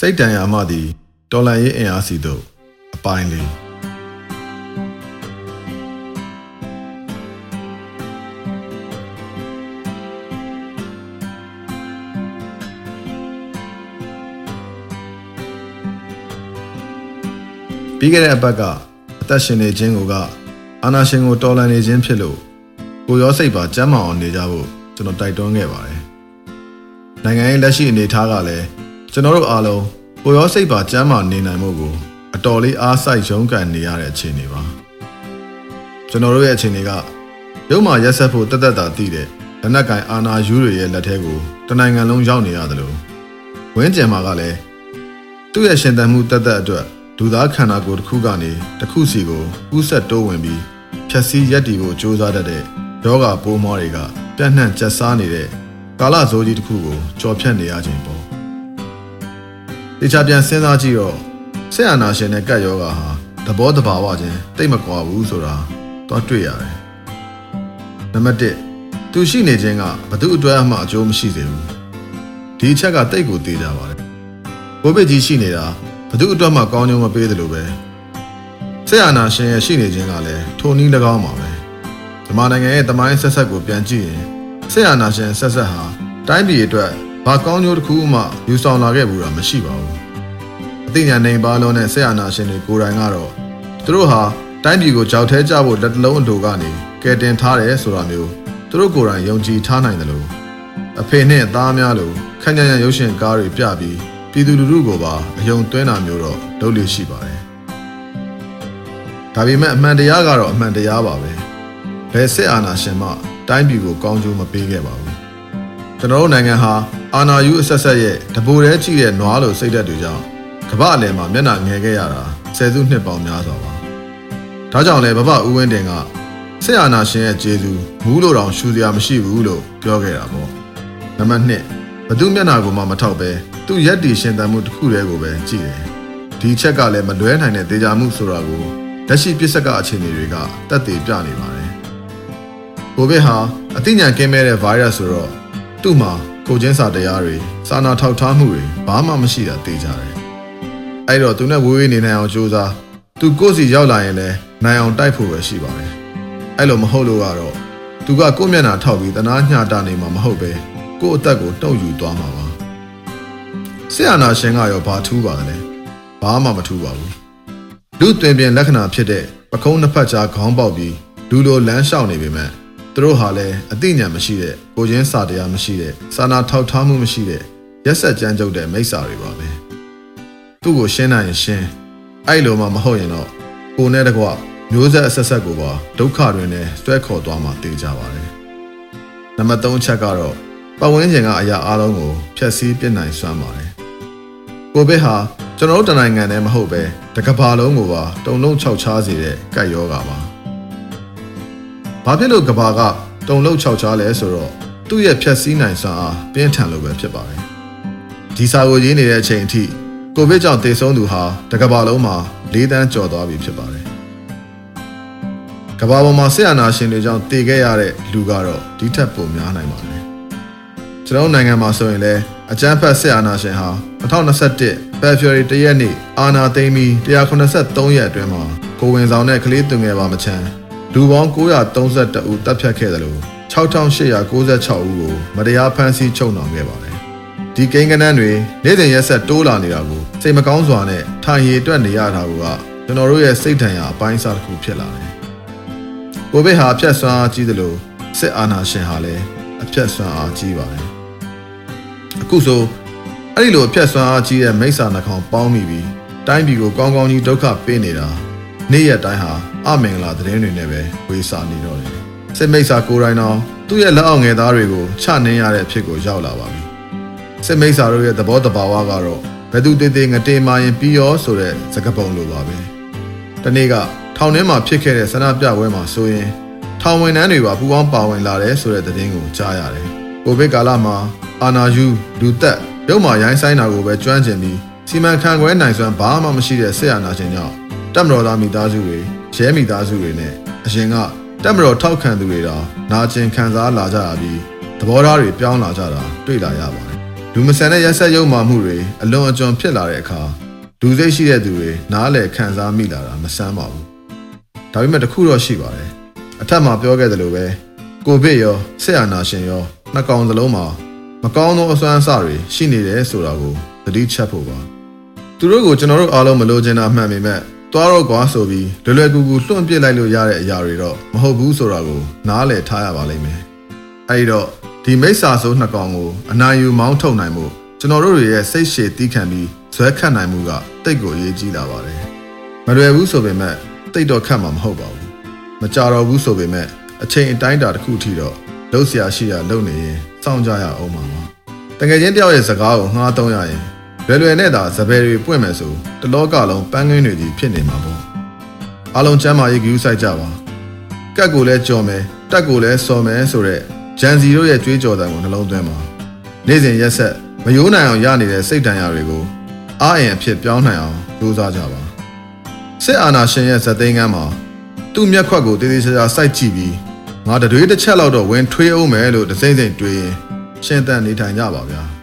စိတ်တန်ရာမှသည်တော်လန်ရေးအင်အားစီတို့အပိုင်းလေးပြီးခဲ့တဲ့အပတ်ကအသက်ရှင်နေခြင်းကိုကအာနာရှင်ကိုတော်လန်နေခြင်းဖြစ်လို့ကိုရောစိတ်ပါကျမ်းမာအောင်နေကြဖို့ ကျွန်တော်တိုက်တွန်းခဲ့ပါတယ်။နိုင်ငံရေးလက်ရှိအနေအထားကလည်းကျွန်တော်တို့အားလုံးကိုရောစိတ်ပါကျမ်းမာနေနိုင်မှုကိုအတော်လေးအားစိုက်ရုန်းကန်နေရတဲ့အခြေအနေပါ။ကျွန်တော်တို့ရဲ့အခြေအနေကရုံးမှာရက်ဆက်ဖို့တသက်တာတည်တဲ့လက်နက်ကင်အာနာယူတွေရဲ့လက်ထဲကိုတနိုင်ငံလုံးရောက်နေရတယ်လို့ဝင်းကျင်မှာကလည်းသူ့ရဲ့ရှင်သန်မှုတသက်အတွက်လူသားခန္ဓာကိုယ်တစ်ခုကနေတစ်ခုစီကိုကူးဆက်တိုးဝင်ပြီးဖြက်စီးရက်တီကိုစ조사တတ်တဲ့ ယောဂပိုးမောတွေကပြန့်နှံ့ကျက်စားနေတဲ့ကာလဇိုးကြီးတစ်ခုကိုကြော်ဖြတ်နေရခြင်းပေါ့။တခြားပြန်စဉ်းစားကြည့်တော့ဆက်အာနာရှင်နဲ့ကတ်ယောဂါဟာသဘောတဘာဝချင်းတိတ်မကွာဘူးဆိုတာတော့တွေ့ရတယ်။နံပါတ်1သူရှိနေခြင်းကဘသူအတွက်အမှအကျိုးမရှိစေဘူး။ဒီအချက်ကတိတ်ကိုသေးကြပါတယ်။ကိုဗစ်ကြီးရှိနေတာဘသူအတွက်မှကောင်းကျိုးမပေးသလိုပဲဆက်အာနာရှင်ရဲ့ရှိနေခြင်းကလည်းထိုနည်း၎င်းပါပဲ မြန်မာနိုင်ငံရဲ့တမိုင်းဆက်ဆက်ကိုပြန်ကြည့်ရင်ဆက်အာနာရှင်ဆက်ဆက်ဟာတိုင်းပြည်အတွက်ဘာကောင်းကျိုးတစ်ခုမှယူဆောင်လာခဲ့ဘူးတာမရှိပါဘူးအသိဉာဏ်နေပါလုံးနဲ့ဆက်အာနာရှင်တွေကိုယ်တိုင်ကတော့သူတို့ဟာတိုင်းပြည်ကိုကြောက်ထဲကြဖို့လက်တလုံးအလိုကနေကယ်တင်ထားတယ်ဆိုတာမျိုးသူတို့ကိုယ်တိုင်ယုံကြည်ထားနိုင်တယ်လို့အဖေနဲ့သားများလိုခန့်ညံ့ရရုပ်ရှင်ကားတွေပြပြီးပြည်သူလူထုကိုပါအယုံသွင်းတာမျိုးတော့လုပ်လို့ရှိပါတယ်။ဒါပေမဲ့အမှန်တရားကတော့အမှန်တရားပါပဲ။ ဘယ်စစ်အာဏာရှင်မှတိုင်းပြည်ကိုကောင်းကျိုးမပေးခဲ့ပါဘူး။ကျွန်တော်တို့နိုင်ငံဟာအာဏာယူအဆက်ဆက်ရဲ့တပိုတဲကြည့်တဲ့နွားလိုစိတ်ဓာတ်တွေကြောင့်ကမ္ဘာအလယ်မှာမျက်နှာငယ်ခဲ့ရတာဆယ်စုနှစ်ပေါင်းများစွာပါ။ဒါကြောင့်လဲဘဘဦးဝင်းတင်ကစစ်အာဏာရှင်ရဲ့ကျေးဇူးမူးလို့တောင်ရှူစရာမရှိဘူးလို့ပြောခဲ့တာပေါ့။နံပါတ်1ဘသူမျက်နှာကိုမှမထောက်ပဲသူ့ရက်တီရှင်တန်မှုတစ်ခုတည်းကိုပဲကြည့်တယ်။ဒီချက်ကလည်းမလွဲနိုင်တဲ့ဒေတာမှုဆိုတာကိုလက်ရှိပြစ်ဆက်ကအခြေအနေတွေကတက်တည်ပြနေပါတယ်။ ကိုဗစ်ဟာအသိဉာဏ်ကင်းမဲ့တဲ့ virus ဆိုတော့သူ့မှာကိုချင်းစာတရားတွေစာနာထောက်ထားမှုတွေဘာမှမရှိတာသိကြတယ်။အဲ့တော့သူနဲ့ဝေးဝေးနေနိုင်အောင်ကြိုးစားသူကိုယ့်စီရောက်လာရင်လည်းနိုင်အောင်တိုက်ဖို့ပဲရှိပါတယ်။အဲ့လိုမဟုတ်လို့ကတော့သူကကိုယ့်မျက်နှာထောက်ပြီးတနာညှတာနေမှာမဟုတ်ပဲကိုယ့်အသက်ကိုတုံ့ယူသွားမှာပါဆရာနာရှင်ကရောဘာထူးပါလဲဘာမှမထူးပါဘူးလူတွင်ပြင်လက္ခဏာဖြစ်တဲ့ပကုံးနှစ်ဖက်ကြားခေါင်းပေါက်ပြီးလူလိုလမ်းလျှောက်နေပေမဲ့ သူတို့ဟာလည်းအသိဉာဏ်မရှိတဲ့ကိုချင်းစာတရားမရှိတဲ့စာနာထောက်ထားမှုမရှိတဲ့ရက်ဆက်ကြမ်းကြုတ်တဲ့မိစ္ဆာတွေပါပဲသူ့ကိုရှင်းနိုင်ရင်ရှင်းအဲ့လိုမှမဟုတ်ရင်တော့ကိုနဲ့တကွမျိုးဆက်အဆက်ဆက်ကိုပါဒုက္ခတွေနဲ့ဆွဲခေါ်သွားမှသိကြပါတယ်နံပါတ်3ချက်ကတော့ပတ်ဝန်းကျင်ကအရာအလုံးကိုဖျက်ဆီးပြစ်နိုင်စွမ်းပါတယ်ကိုဗစ်ဟာကျွန်တော်တို့တနိုင်ငံတည်းမဟုတ်ပဲတကဘာလုံးကိုပါတုံလုံးခြောက်ချားစေတဲ့ကပ်ရောဂါပါ။ ဘာဖြစ်လို့ကဘာကတုံလုံးခြောက်ချားလဲဆိုတော့သူ့ရဲ့ဖြက်စီးနိုင်စွမ်းအားပြင်းထန်လို့ပဲဖြစ်ပါတယ်။ဒီစာကိုရေးနေတဲ့အချိန်အထိကိုဗစ်ကြောင့်သေဆုံးသူဟာတကဘာလုံးမှာ၄တန်းကျော်သွားပြီဖြစ်ပါတယ်။ကဘာပေါ်မှာဆရာနာရှင်တွေကြောင့်တည်ခဲ့ရတဲ့လူကတော့ဒီထက်ပိုများနိုင်ပါတယ်။ကျွန်တော်နိုင်ငံမှာဆိုရင်လည်းအကြမ်းဖက်စစ်အာဏာရှင်ဟာ2021 February 1ရက်နေ့အာဏာသိမ်းပြီး183ရက်အတွင်းမှာကိုဝင်ဆောင်တဲ့ကလေးသူငယ်ပါမချမ်း လူပေါင်း932ဦးတပ်ဖြတ်ခဲ့တယ်လို့6896ဦးကိုမတရားဖမ်းဆီးချုပ်နှောင်ခဲ့ပါတယ်။ဒီကိန်းကနန်းတွေနေ့စဉ်ရက်ဆက်တိုးလာနေတာကိုစိတ်မကောင်းစွာနဲ့ထိုင်ရည်အတွက်နေရတာကကျွန်တော်တို့ရဲ့စိတ်ထံရအပိုင်းအစတစ်ခုဖြစ်လာတယ်။ကိုဗစ်ဟာအဖြတ်ဆွမ်းအားကြီးတယ်လို့စစ်အာဏာရှင်ဟာလည်းအဖြတ်ဆွမ်းအားကြီးပါတယ်။အခုဆိုအဲ့ဒီလိုအဖြတ်ဆွမ်းအားကြီးတဲ့မိစ္ဆာနှကောင်ပေါင်းမိပြီးတိုင်းပြည်ကိုကောင်းကောင်းကြီးဒုက္ခပေးနေတာ နေ့ရက်တိုင်းဟာအမင်္ဂလာသတင်းတွေနဲ့ပဲဝေစာနေတော့တယ်စစ်မိစ္ဆာကိုယ်တိုင်တော့သူ့ရဲ့လက်အောက်ငယ်သားတွေကိုချနှင်းရတဲ့အဖြစ်ကိုရောက်လာပါပြီစစ်မိစ္ဆာတို့ရဲ့သဘောတဘာဝကတော့ဘယ်သူတည်တည်ငတေမာရင်ပြီးရောဆိုတဲ့စကားပုံလိုပါပဲတနေ့ကထောင်ထဲမှာဖြစ်ခဲ့တဲ့ဆန္ဒပြပွဲမှာဆိုရင်ထောင်ဝင်နှန်းတွေပါပူပေါင်းပါဝင်လာတယ်ဆိုတဲ့သတင်းကိုကြားရတယ်ကိုဗစ်ကာလမှာအာနာယူလူသက်ရုပ်မာရိုင်းဆိုင်တာကိုပဲကျွမ်းကျင်ပြီးစီမံခန့်ခွဲနိုင်စွမ်းဘာမှမရှိတဲ့ဆရာနာရှင်ကြောင့် တက်မတော်သားမိသားစုတွေရဲမိသားစုတွေနဲ့အရင်ကတက်မတော်ထောက်ခံသူတွေတော့နာကျင်ခံစားလာကြရပြီးသဘောထားတွေပြောင်းလာကြတာတွေ့လာရပါတယ်လူမဆန်တဲ့ရက်ဆက်ရုံမှမှုတွေအလွန်အကျွံဖြစ်လာတဲ့အခါလူစိတ်ရှိတဲ့သူတွေနားလည်ခံစားမိလာတာမဆန်းပါဘူးဒါပေမဲ့တခုတော့ရှိပါတယ်အထက်မှာပြောခဲ့သလိုပဲကိုဗစ်ရောဆက်အာနာရှင်ရောနှစ်ကောင်စလုံးမှာမကောင်းသောအစွမ်းအစတွေရှိနေတယ်ဆိုတာကိုသတိချက်ဖို့ပါသူတို့ကိုကျွန်တော်တို့အားလုံးမလိုချင်တာမှန်ပေမဲ့ သွားတော့ကွာဆိုပြီးလွယ်လွယ်ကူကူလွှင့်ပစ်လိုက်လို့ရတဲ့အရာတွေတော့မဟုတ်ဘူးဆိုတာကိုနားလည်ထားရပါလိမ့်မယ်အဲဒီတော့ဒီမိစ္ဆာဆိုးနှစ်ကောင်ကိုအနိုင်ယူမောင်းထုတ်နိုင်မှုကျွန်တော်တို့ရဲ့စိတ်ရှည်တီးခံပြီးဇွဲခတ်နိုင်မှုကတိတ်ကိုအရေးကြီးလာပါတယ်မလွယ်ဘူးဆိုပေမဲ့တိတ်တော့ခတ်မှာမဟုတ်ပါဘူးမကြတော့ဘူးဆိုပေမဲ့အချိန်အတိုင်းအတာတစ်ခုထိတော့လှုပ်ရှားရှိရလုပ်နေရင်စောင့်ကြရအောင်ပါပါတကယ်ချင်းတယောက်ရဲ့စကားကိုငှားသုံးရရင် လွယ်လွယ်နဲ့သာစပယ်တွေပွင့်မယ်ဆိုတလောကလုံးပန်းငင်းတွေကြီးဖြစ်နေမှာပေါ့အားလုံးချမ်းသာရေးကြည့်ဆိုင်ကြပါကတ်ကိုလည်းကြော်မယ်တက်ကိုလည်းစော်မယ်ဆိုတော့ဂျန်စီတို့ရဲ့ကြွေးကြော်တံကိုနှလုံးသွင်းပါနေ့စဉ်ရက်ဆက်မယိုးနိုင်အောင်ရနေတဲ့စိတ်တန်ရာတွေကိုအားအင်အဖြစ်ပြောင်းနိုင်အောင်ကြိုးစားကြပါစစ်အာဏာရှင်ရဲ့ဇက်သိန်းကမ်းမှာသူ့မျက်ခွက်ကိုတည်တည်ချာချာစိုက်ကြည့်ပြီးငါတတွေးတစ်ချက်လောက်တော့ဝင်ထွေးအောင်မယ်လို့တစိမ့်စိမ့်တွေးရင်ရှင်းတန်နေထိုင်ကြပါဗျာ